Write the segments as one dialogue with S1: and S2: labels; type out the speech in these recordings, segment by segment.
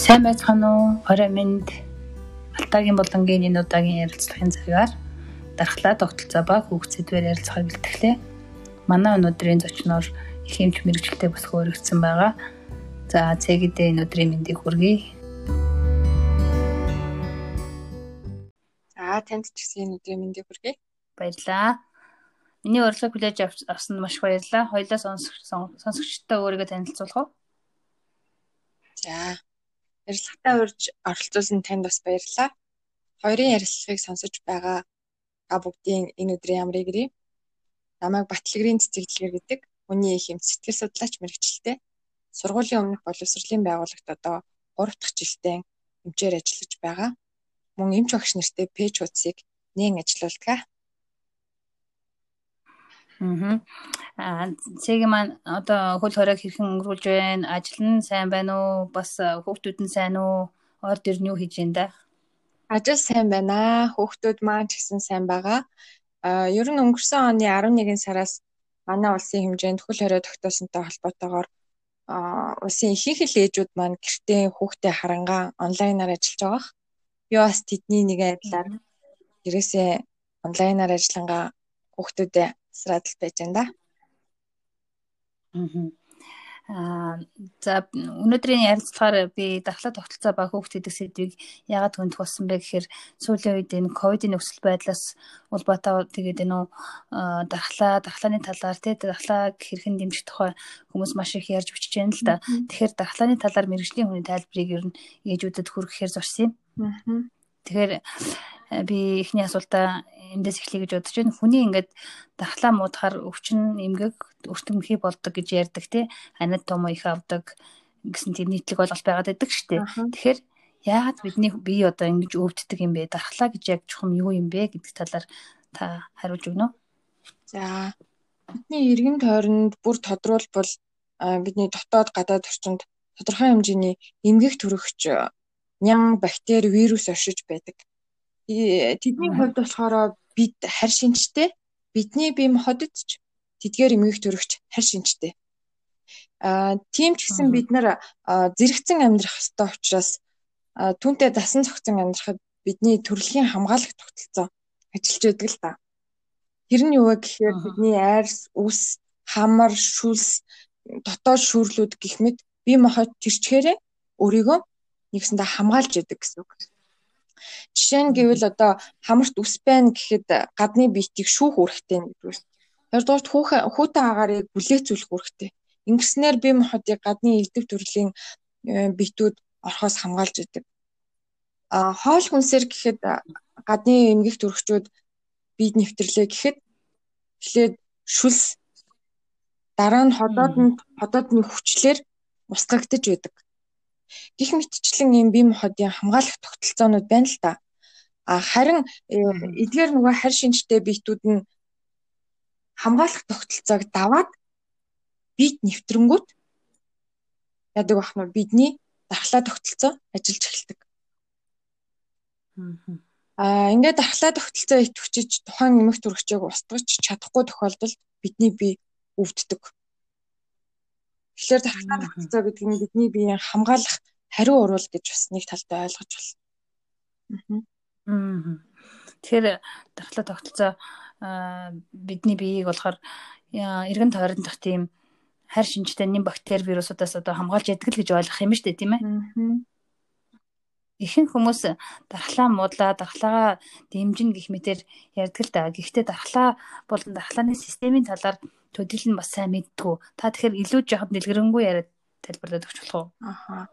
S1: Сайн байцгаана уу? Орой минь Алтаагийн болонгийн энэ удаагийн ярилцлагын цагаар дархлаа тогтолцоо ба хүүхдсэдвэр ярилцахаар бэлтгэлээ. Манай өнөөдрийн зочноор их хэмж мэрэгчлээ бас хөөрөгдсөн байгаа. За цэгэдээ энэ өдрийн мэндийг хүргэе.
S2: За танд ч гэсэн энэ өдрийн мэндийг хүргэе.
S1: Баярлалаа. Миний урилгыг хүлээж авсанд маш баярлалаа. Хоёлаа сонсогчтой өөрийгөө танилцуулах уу?
S2: За ярилцлагатай урьж оролцуулсан танд бас баярлалаа. Хоёрын ярилцлагыг сонсож байгаа бүгдийн энэ өдрийн ямрыг гэрээ. Намайг Батлагрын цэцэглэгэр гэдэг хүний их юм сэтгэл судлаач мэрэгчлээ. Сургуулийн өмнөх боловсролын байгууллагт одоо 3 дахь жилдээ эмчээр ажиллаж байгаа. Мөн эмч багш нартай пэйж хуудсыг нээн ажиллаулдаг.
S1: Аа. Цэг маань одоо хөл хориог хэрхэн өнгөрүүлж байна? Ажил нь сайн байна уу? Бас хүүхдүүд нь сайн уу? Орд ир нь юу хийж байна да?
S2: Ажил сайн байна. Хүүхдүүд маань ч гэсэн сайн байгаа. Аа, ер нь өнгөрсөн оны 11 сараас манай улсын хэмжээнд хөл хорио тогтоосонтой холбоотойгоор аа, улсын ихэнх л ээжүүд маань гэртээ хүүхдээ харангаа онлайнаар ажиллаж байгаа. Би бас тэдний нэг айдлаар гэрээсээ онлайнаар ажиллангаа хүүхдүүдэд срадал байж байна да.
S1: Аа за өнөөдрийн ярилцлагаар би дархлаа тогтолцоо ба гэдэг сэдвийг яагаад хөндөх болсон бэ гэхээр сүүлийн үед энэ ковидын нөхцөл байдлаас улбатаа тэгээд энэ дархлаа дархлааны талаар тий дархлааг хэрхэн дэмжих тухай хүмүүс маш их ярьж бичиж байна л да. Тэгэхээр дархлааны талаар мэрэгжлийн хүний тайлбарыг ер нь ээжүүдэд хүргэхээр зорьсон юм. Тэгэхээр би эхний асуултаа эндээс эхлэе гэж бодож байна. Хүний ингээд дахлаа муудахаар өвчин эмгэг өртөмхий болдог гэж ярьдаг тий. Анид том их авдаг гэсэн тийм нийтлэг ойлголт байгаад байдаг шүү дээ. Тэгэхээр яагаад бидний бие одоо ингэж өвддөг юм бэ? Дархлаа гэж яг чухам юу юм бэ гэдэг талаар та хариулж өгнө үү?
S2: За бидний эргэн тойронд бүр тодруулбал бидний дотоод гадаад орчинд тодорхой хэмжээний эмгэг төрөгч нян бактери вирус оршиж байдаг. Тэдний хувьд болохоор бид харь шинжтэй бидний бие махбодд ч тэдгээр эмгэх төрөгч харь шинжтэй. Аа тийм ч гэсэн бид нар зэрэгцэн амьдрах ёстой учраас түүнтэй дасан зохицон амьдрахад бидний төрөлхийн хамгаалах тогтолцоо ажиллаж байдаг л та. Тэр нь юу вэ гэхээр бидний айрс, үс, хамар, шүлс, дотоод шүүрлүүд гэх мэт бие махбод тэрчгээрээ өөрийгөө нэгсэндээ хамгаалж яадаг гэсэн үг. Жишээ нь гэвэл одоо хамарт ус байна гэхэд гадны биетийг шүүх үүрэгтэй нэгдүгээр. Хоёрдугаар хүүхэн хүүтэн агаарыг бүлээцүүлэх үүрэгтэй. Ингэснээр бие махбодыг гадны элдв төрлийн э, биетүүд орхоос хамгаалж идэг. А хоол хүнсээр гэхэд гадны эмгэх төрөгчүүд биед нэвтрлээ гэхэд эхлээд шүлс дараа нь ходоод нь ходоодны хүчлэр устгагдж байдаг. Гэх мэтчлэн ийм бие махбодын хамгаалах тогтолцоонууд байна л да. А харин э, эдгээр нөгөө харь шинжтэй биетүүд нь хамгаалах тогтолцоог даваад биет нэвтрэнгүүт яадаг бах нь бидний дархлаа тогтолцоо ажиллаж эхэлдэг. Аа ингээд дархлаа тогтолцоо идэвхжиж тухайн нэмэх төрөгчөөг устгаж чадахгүй тохиолдолд бидний бие өвддөг. Тэгэхээр дархлаа тогтолцоо гэдэг нь бидний биеийг хамгаалах хариу урвал гэж бас нэг талдаа ойлгож
S1: байна. Аа. Тэгэхээр дархлаа тогтолцоо бидний биеийг болохоор эргэн тойрон дах тийм хайр шинжтэй нэм бактери вирусуудаас одоо хамгаалж яадаг л гэж ойлгох юм шүү дээ тийм ээ. Ихэнх хүмүүс дархлаа муудлаа, дархлаагаа дэмжин гэх мэтэр ярьдаг л да. Гэхдээ дархлаа болон дархлааны системийн талаар төдийл нь бас сайн мэддгүү. Та тэгэхээр илүү жоохон дэлгэрэнгүй яриад тайлбарлаад өгч болох уу?
S2: Аха.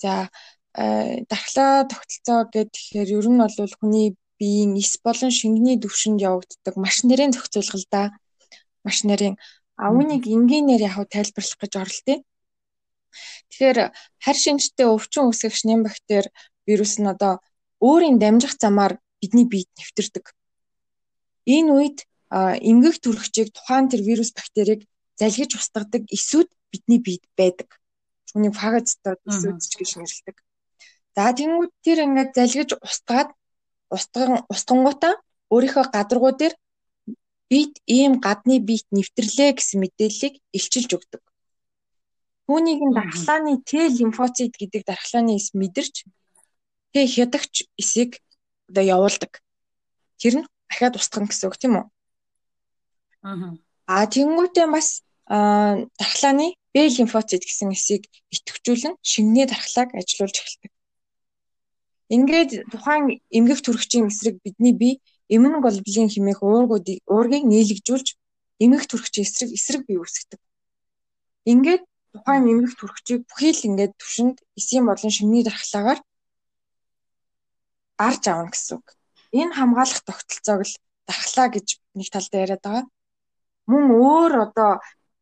S2: За э, дархлаа тогтолцоо гэхээр ер нь бол хүний биеийн эс болон шингэний төвшөнд явагддаг маш нэрийн зохицуулгалдаа маш нэрийн а үүнийг энгийнээр яг тайлбарлах гэж оролтъё. Тэгэхээр харь шинжтэй өвчин үүсгэгч нэм бактери вирус нь одоо өөрийн дамжих замаар бидний биед нэвтэрдэг. Энэ үед эмгэх төрөгчийг тухайн тэр вирус бактерийг залгиж устгадаг эсүүд бидний биед байдаг. Түүнийг фагоцтой эсүүд ч гэж нэрлэдэг. За тэнгууд тэр ингээд залгиж устгаад устган устгангуудаа өөрийнхөө гадаргуу дээр бид ийм гадны биет нэвтрлээ гэсэн мэдээллийг илчилж өгдөг. Түүнийг нь дархлааны Т лимфоцит гэдэг дархлааны эс мэдэрч Т хядагч эсийг одоо явуулдаг. Тэр нь дахиад устгах гэсэн үг тийм үү? Аа. А тэнгуүтээ бас дархлааны Б лимфоцит гэсэн эсийг идэвхжүүлэн шингний дархлааг ажилуулж эхэлдэг. Ингээд тухайн эмгэх төрөгчийн эсрэг бидний бие эмэн голблын хэмээх уургуудыг уургийг нийлэгжүүлж эмгэх төрөгчийн эсрэг эсрэг бий үүсгдэг. Ингээд тухайн эмгэх төрөгчийг бүхий л ингээд төвшөнд эсийн болон шингний дархлаагаар арж авна гэсэн үг. Энэ хамгаалах тогтолцоог л дархлаа гэж нэг талдаа яриад байгаа. Мөн өөр одоо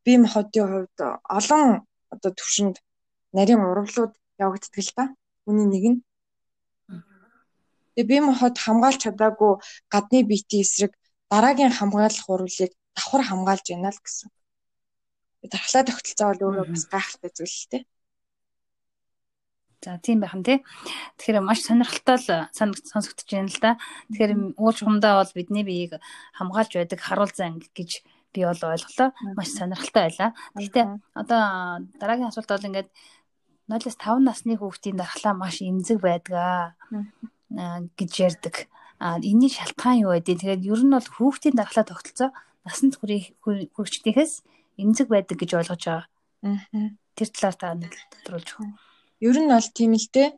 S2: бие махбодын хувьд олон одоо төвшөнд нарийн урвалууд явагддаг л да. Үүний нэг нь Тэгээ бие махбод хамгаалж чадаагүй гадны биетийн эсрэг дараагийн хамгаалах урвалыг давхар хамгаалж байна л гэсэн. Дархлаа тогтолцоо бол өөрөө бас гайхалтай зүйл л дээ.
S1: За тийм байх нь тий. Тэгэхээр маш сонирхолтой л сонсогдож байна л да. Тэгэхээр уул чухамдаа бол бидний биеийг хамгаалж байдаг харуул зан гэж би бол ойлголоо. Маш сонирхолтой байлаа. Гэхдээ одоо дараагийн асуулт бол ингээд 0-5 насны хүүхдийн дархлаа маш эмзэг байдаг гэж ярьдаг. А энэний шалтгаан юу вэ? Тэгээд ер нь бол хүүхдийн дархлаа тогтолцоо насанд хүрэгчдийнхээс эмзэг байдаг гэж ойлгож байгаа. Тэр талаар та нэг тодруулж өгөх.
S2: Ер нь бол тийм л дээ.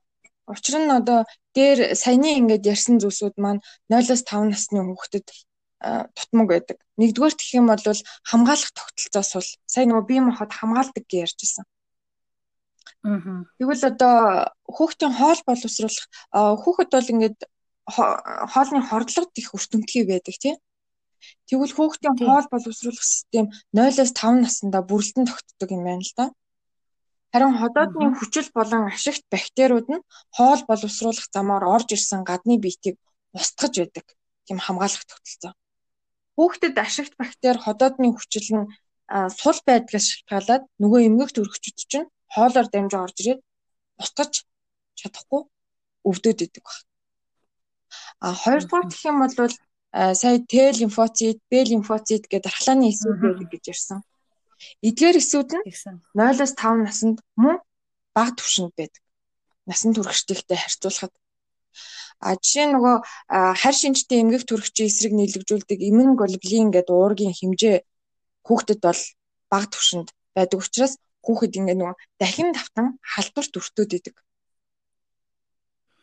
S2: Учир нь одоо дээр саяны ингээд ярьсан зүйлсүүд маань 0-5 насны хүүхдэд тутмаг байдаг. Нэгдүгээр гэх юм бол хамгаалах тогтолцоос бол сая нөгөө бие махбод хамгаалдаг гэж ярьжсэн. Аа. Тэгвэл одоо хүүхдийн хоол боловсруулах хүүхэд бол ингээд хоолны хордлогод их өртөмтгий байдаг тийм. Тэгвэл хүүхдийн хоол боловсруулах систем 0-5 наснда бүрэлдэн тогтдог юм байна л да. Харин ходоодны хүчил болон ашигт бактериуд нь хоол боловсруулах замаар орж ирсэн гадны биетийг устгаж байдаг. Тийм хамгаалах тогтолцоо. Хүүхдэд ашигт бактери ходоодны хүчил нь сул байдгаас шалтгаалаад нөгөө эмгэг төрөгчд чинь хоолоор дамжиж орж ирээд устгаж чадахгүй өвдөд идэг баг. А хоёрдугаар гэх юм бол сая Т лимфоцит, Б лимфоцит гэдэг дархлааны эсүүд байдаг гэж ярьсан. Эдгээр эсүүд нь 0-5 наснд мөн бага түвшинд байдаг. Насан туршидтэй харьцуулахад А жишээ нөгөө харь шинжтэй эмгэх төрөгчийн эсрэг нийлэгжүүлдэг иммун глобулин гэдэг уургийн хэмжээ хүүхдэд бол бага түвшинд байдаг учраас хүүхэд ингээ нөгөө дахин давтан халдварт өртөөд идэг.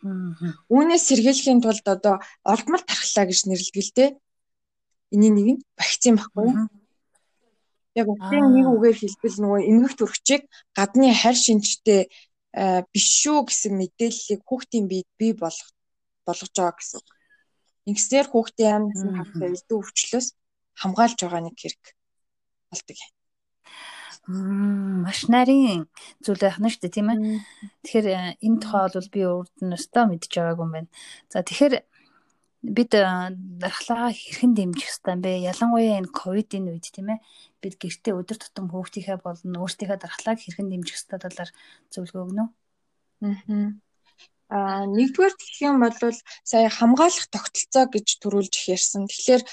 S2: Үүнээс сэргийлэхийн тулд одоо олдмол тархлаа гэж нэрлэдэг л дээ. Эний нэг нь вакцин баггүй юу? Яг үгийн нэг үгээр хэлбэл нөгөө эмгэх төрөгчийг гадны харь шинжтэй биш шүү гэсэн мэдээллийг хүүхдийн биед бий болгох болгож байгаа гэсэн. Ингэснээр хүүхдийн амьд хавтаа элдв өвчлөөс хамгаалж байгаа нэг хэрэг болдог юм
S1: маш нарийн зүйл байх нь шүү дээ тийм ээ. Тэгэхээр э, энэ тухай бол би урд нь өстой мэдж байгаагүй юм байна. За тэгэхээр бид э, дархлаагаа хэрхэн дэмжих ёстой юм бэ? Ялангуяа энэ ковидын үед тийм ээ. Бид гэртээ өдөр тутам хүүхдийнхээ болон өөрсдийнхээ дархлааг хэрхэн дэмжих ёстой талаар зөвлөгөө өгнө үү?
S2: Аа нэгдүгээр гэх юм бол сая хамгаалах тогтолцоо гэж төрүүлж ярьсан. Тэгэхээр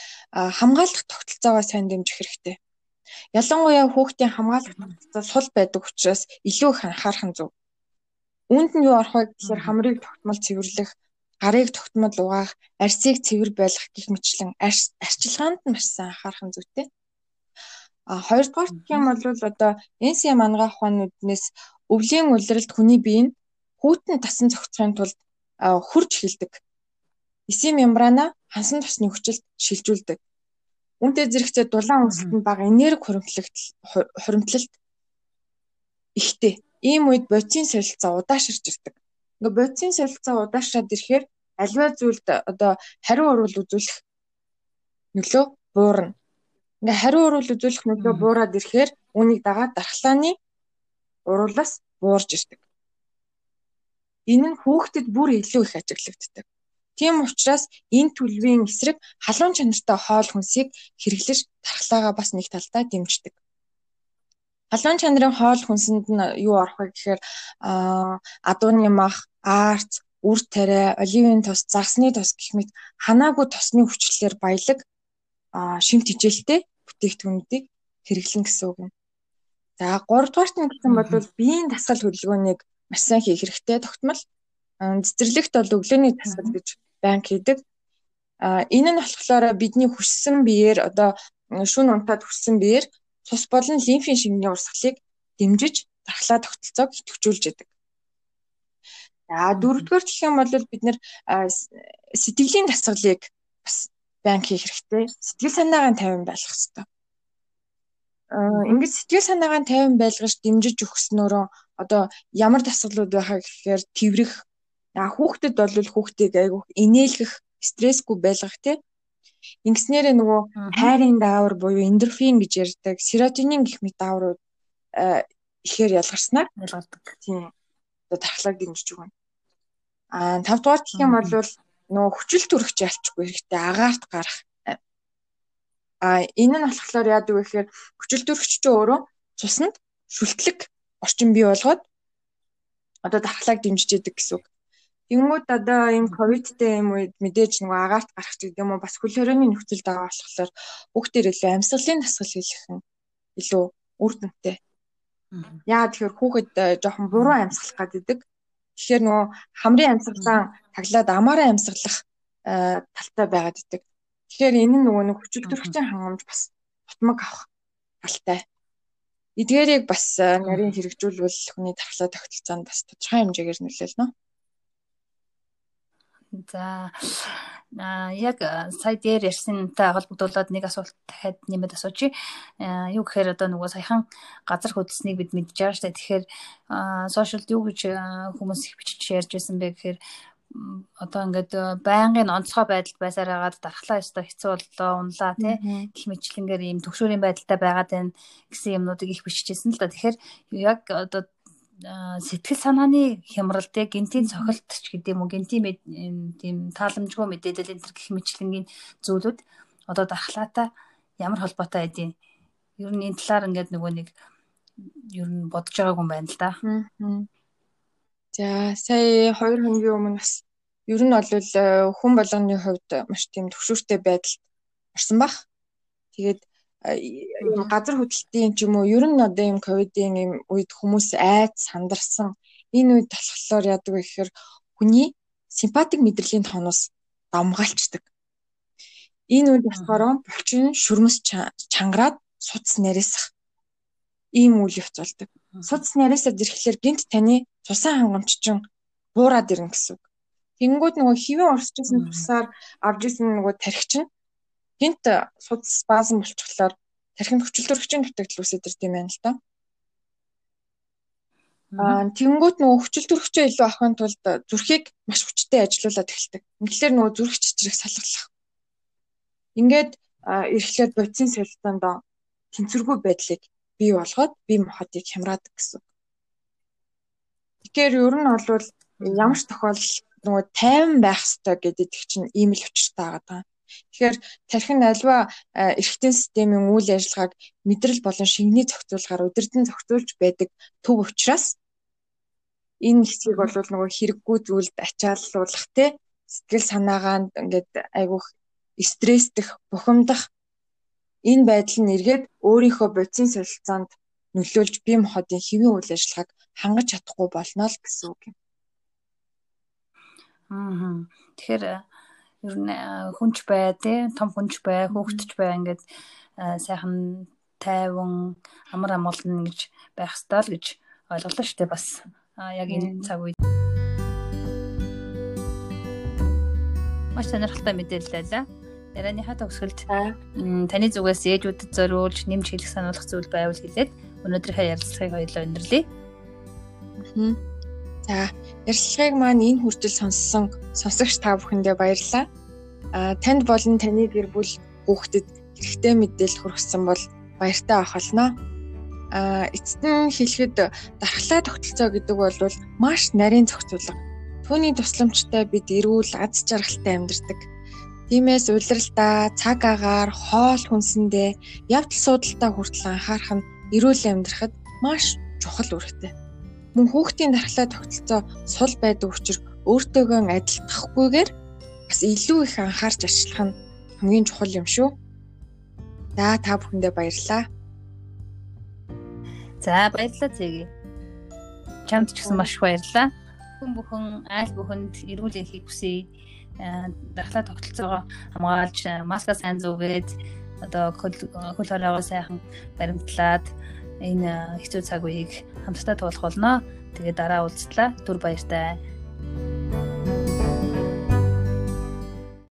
S2: хамгаалах тогтолцоогоо сайн дэмжих хэрэгтэй. Ялангуяа хүүхдийн хамгаалах тогтолцоо сул байдаг учраас илүү их анхаарах нь зөв. Үүнд нь юу орох вэ гэхээр хамрыг тогтмол цэвэрлэх, гарыг тогтмол угаах, арсыг цэвэр байлгах гэх мэтлэн арчилгаанд нь маш сайн анхаарах нь зүйтэй. А хоёрдугаар юм бол одоо энсиа мангаа ухаанууднаас өвлийн улиралд хүний бие нь хүүтэн тасан зохицохын тулд хурж эхэлдэг. Эсийн мембрана хансан тосны хүчилд шилжүүлдэг. Үүнтэй зэрэгцээ дулаан өсөлт нь бага энерги хуримтлалт хуримтлалт ихтэй. Ийм үед бодисын солилцоо удаашрч ирдэг. Ингээ бодисын солилцоо удаашраад ирэхээр альва зүйлд одоо хариу урвал үзүүлэх нөлөө буурна. Ингээ хариу урвал үзүүлэх нөлөө буураад ирэхээр үүнийг дагаад дархлааны урвалаас буурж ирдэг. Энэ нь хүүхдэд бүр илүү их ажиглагддаг. Тийм учраас энэ төлөвийн эсрэг халуун чанартай хоол хүнсийг хэрэглэж тархлаагаа бас нэг талдаа дэмждэг. Халуун чанарын хоол хүнсэнд нь юу орох вэ гэхээр адууны мах, аарц, үр тариа, оливын тос, загсны тос гэх мэт ханаагүй тосны хүчлэлээр баялаг шимт хичээлтэй бүтээгдэхүүнүүдийг хэрэглэн гэсэн үг юм. За 3 дугаарт нь гэсэн бол биеийн дасгал хөдөлгөөнийг маш сайн хийх хэрэгтэй тогтмол. Цэцэрлэгт бол өглөөний дасгал гэж банк хийдэг. А энэ нь болохоор бидний хүссэн биеэр одоо шүн унтаад хүссэн биеэр цус болон лимфийн шингэний урсгалыг дэмжиж дархлаа тогтолцоог идэвхжүүлж яадаг. За дөрөвдүгээр гэх юм бол бид нэр сэтгэлийн дасгалыг бас банк хийх хэрэгтэй. Сэтгэл санаагаа тайван байлгах хэрэгтэй. Ингэж сэтгэл санаагаа тайван байлгаж дэмжиж өгснөөрөө одоо ямар дасгалууд байхаа гэхээр тэрвэрх хүүхдэд бол хүүхдийг айгүйх инээлгэх стрессгүй байлгах тий Ингэснээрээ нөгөө хайрын даавар буюу эндорфин гэж ярьдаг серотонин гэх мэт дааврууд ихээр ялгарснаар ялгардаг. Тийм. Одоо тархлааг дэмжиж өгнө. Аа тавдугаар гэх юм бол нөгөө хүчил төрөх жалчгүй хэрэгтэй агаарт гарах. Аа энэ нь болохоор яадаг вэ гэхээр хүчил төрөгч чинь өөрөө цуснд шүлтлэг орчин бий болгоод одоо дархлааг дэмжиж яадаг гэсэн үг. Тэнгүүд одоо ийм ковидтэй юм үед мэдээж нөгөө агаарт гарах ч гэдэг юм уу бас хөл хорионы нөхцөл байгаа болохоор хүүхдэр илүү амьсгалын дасгал хийх нь илүү үр дүнтэй. Яа тэгэхээр хүүхэд э, жоохон буруу амьсгалах гаддаг. Тэгэхээр нөгөө хамрын амьсгалаа таглаад амаараа амьсгалах э, талтай байгаад идэг. Тэгэхээр энэ нь нөгөө нэг хүчил төрөгчийн хангамж бас тутмаг авах талтай. Эдгээрийг бас э, нарийн хэрэгжүүлвэл хүний тархлаа тогтолцоонд бас тодорхой хэмжээгээр нөлөөлнө.
S1: За яг сая дээр ярьсантай холбогдуулаад нэг асуулт дахиад нэмэт асуучих. Юу гэхээр одоо нөгөө саяхан газар хөдлснийг бид мэдж байгаа шүү дээ. Тэгэхээр сошиалд юу гэж хүмүүс их бичиж ярьж байсан бэ гэхээр одоо ингээд байнгын онцгой байдал байсаар хагаад дархлаа ёстой хэцүү боллоо унлаа тий гэх мэтлэнгээр ийм төгшөөрийн байдалтай байгаад байна гэсэн юмнуудыг их бичижсэн л да. Тэгэхээр яг одоо сэтгэл санааны хямралтай гинтийн цохилт ч гэдэг юм уу гинтийн тийм тааламжгүй мэдээлэл энэ гэх мэтлэнгийн зүйлүүд одоо дархлаатай ямар холбоотой байдیں۔ Ер нь энэ талаар ингээд нөгөө нэг ер нь бодож байгаагүй юм байна л да.
S2: За сая 2 хоногийн өмнө бас ер нь бол э, хүн болгоны хувьд маш тийм төвшөртэй байдалд орсон баг. Тэгээд газар хөдлөлтийн ч юм уу ер нь одоо юм ковидын юм үед хүмүүс айц сандарсан энэ үед болохоор яадаг вэ гэхээр хүний симпатик мэдрэлийн тоноос дамгаалцдаг. Энэ үед болохоор булчин шүрмэс чангараад судас нарийсах ийм үйл явц болдог. Судас нарийсаад ирэхлээр гинт таны цусан хангамжчин буураад ирнэ гэсэн үг. Тэнгүүд нөгөө хэвэн урсчихсан тусаар авж исэн нөгөө тархич нь гинт судас спазм болчихлоор тархинд хүчил төрөгчийн дутагдал үүсэж ирд юм байна л да. Аа тэнгуут нөгөө хүчил төрөгчөө илүү авахын тулд зүрхийг маш хүчтэй ажилуулад эхэлдэг. Ингэлээр нөгөө зүрх чичрэх салгалах. Ингээд эрхлээд бодисын солилцоонд тэнцвэргүй байдлыг бий болгоод бие махбодыг хямраадаг гэсэн. Тэгэхээр ер нь бол ямар ч тохиолдолд нөгөө тайван байх хэрэгтэй гэдэг чинь ийм л учиртай байгаа. Тэгэхээр тархин альва эргэтийн системийн үйл ажиллагааг мэдрэл болон шингэний зохицуулгаар удирдан зохицуулж байдаг төв учраас энэ хэсгийг бол нөгөө хэрэггүй зүйлд ачааллуулах те сэтгэл санаагаа ингээд айгүйх стресстэх, бухимдах энэ байдал нь эргээд өөрийнхөө бодисын солилцоонд нөлөөлж бие махбодын хэвийн үйл ажиллагааг хангаж чадахгүй болно л гэсэн үг юм.
S1: Аа. Тэгэхээр ер нь хүнч бай тий? Том хүнч бай хөөгтч бай ингээд сайхан тайван амар амгалан гэж байх ёстой л гэж ойлголоо шүү дээ бас. Яг энэ цаг үед. Маш сонирхолтой мэдээлэл байлаа. Ярианыхаа төгсгөлд таны зүгээс ээжүүдэд зориулж нэмж хэлэх сануулгах зүйл байвал хэлээд өнөөдрийнхөө ярилцлагыг хоёулаа өндөрлөе.
S2: За ярилцлагыг маань энэ хүртэл сонссон сонсогч та бүхэндээ баярлалаа. А танд болон таны гэр бүл хүүхдэд хэрэгтэй мэдээлэл хүргэсэн бол баяртай авах болно. А эцэст нь хэлэхэд дархлаа тогтолцоо гэдэг бол маш нарийн зохицуулга. Түүний тусламжтай бид эрүүл аз жаргалтай амьдардаг. Тиймээс улиралдаа, цаг агаар, хоол хүнсэндээ, явдал суудалтаа хүртэл анхаарах нь эрүүл амьдрахад маш чухал үүрэгтэй. Мөн хүүхдийн дархлаа тогтолцоо сул байдаг учраас өөртөөгөө адилтгахгүйгээр бас илүү их анхаарч ажиллах нь хамгийн чухал юм шүү. За та бүхэндээ баярлалаа.
S1: За баярлалаа зэги. Чамд ч гэсэн маш их баярлалаа. Хүн бүхэн айл бүхэнд эрүүл энхийг хүсье. Дархлаа тогтолцоогоо хамгаалж маска сайн зүгээд одоо хөл хоройгоо сайхан баримтлаад энэ хэцүү цаг үеийг хамтдаа туулах болно. Тэгээ дараа уулзлаа. Түр баяртай.